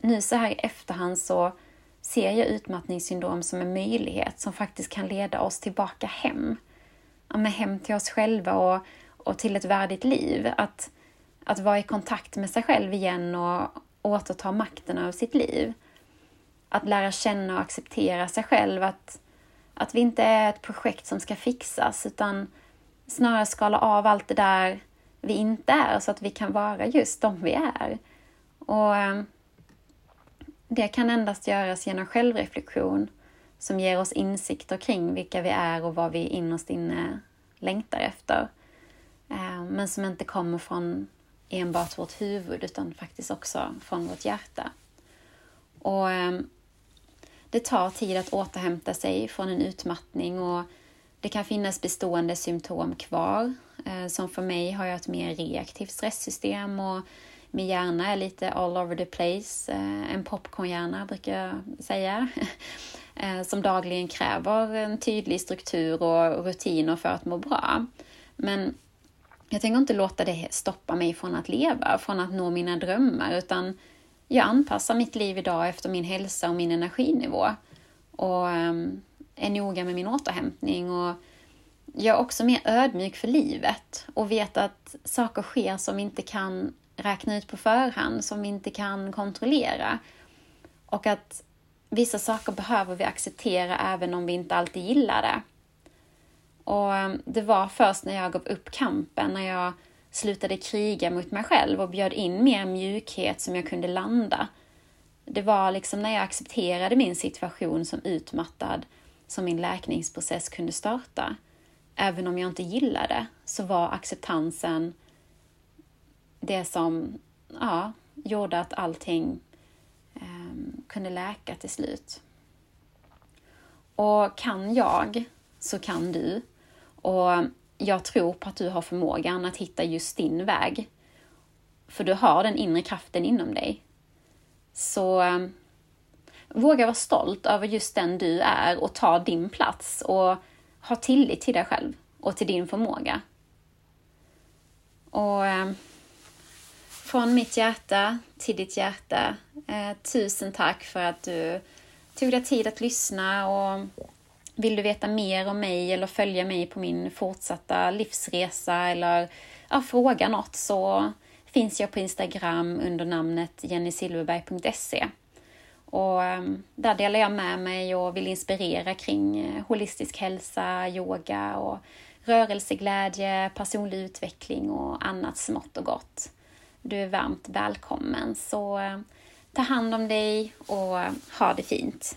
nu så här i efterhand så ser jag utmattningssyndrom som en möjlighet som faktiskt kan leda oss tillbaka hem. Ja, men hem till oss själva och, och till ett värdigt liv. Att, att vara i kontakt med sig själv igen och återta makten över sitt liv. Att lära känna och acceptera sig själv. Att, att vi inte är ett projekt som ska fixas utan snarare skala av allt det där vi inte är så att vi kan vara just de vi är. Och eh, det kan endast göras genom självreflektion som ger oss insikter kring vilka vi är och vad vi innerst inne längtar efter. Eh, men som inte kommer från enbart vårt huvud utan faktiskt också från vårt hjärta. Och eh, det tar tid att återhämta sig från en utmattning och det kan finnas bestående symptom kvar. Eh, som för mig har jag ett mer reaktivt stresssystem och min hjärna är lite all over the place. Eh, en popcornhjärna brukar jag säga. Eh, som dagligen kräver en tydlig struktur och rutiner för att må bra. Men jag tänker inte låta det stoppa mig från att leva, från att nå mina drömmar, utan jag anpassar mitt liv idag efter min hälsa och min energinivå. Och ehm, är noga med min återhämtning och jag är också mer ödmjuk för livet och vet att saker sker som vi inte kan räkna ut på förhand, som vi inte kan kontrollera. Och att vissa saker behöver vi acceptera även om vi inte alltid gillar det. Och ehm, det var först när jag gav upp kampen, när jag slutade kriga mot mig själv och bjöd in mer mjukhet som jag kunde landa. Det var liksom när jag accepterade min situation som utmattad som min läkningsprocess kunde starta. Även om jag inte gillade så var acceptansen det som ja, gjorde att allting eh, kunde läka till slut. Och kan jag så kan du. Och jag tror på att du har förmågan att hitta just din väg. För du har den inre kraften inom dig. Så eh, våga vara stolt över just den du är och ta din plats och ha tillit till dig själv och till din förmåga. Och eh, från mitt hjärta till ditt hjärta, eh, tusen tack för att du tog dig tid att lyssna och vill du veta mer om mig eller följa mig på min fortsatta livsresa eller ja, fråga något så finns jag på Instagram under namnet jennysilverberg.se. Och ehm, där delar jag med mig och vill inspirera kring eh, holistisk hälsa, yoga och rörelseglädje, personlig utveckling och annat smått och gott. Du är varmt välkommen, så eh, ta hand om dig och eh, ha det fint.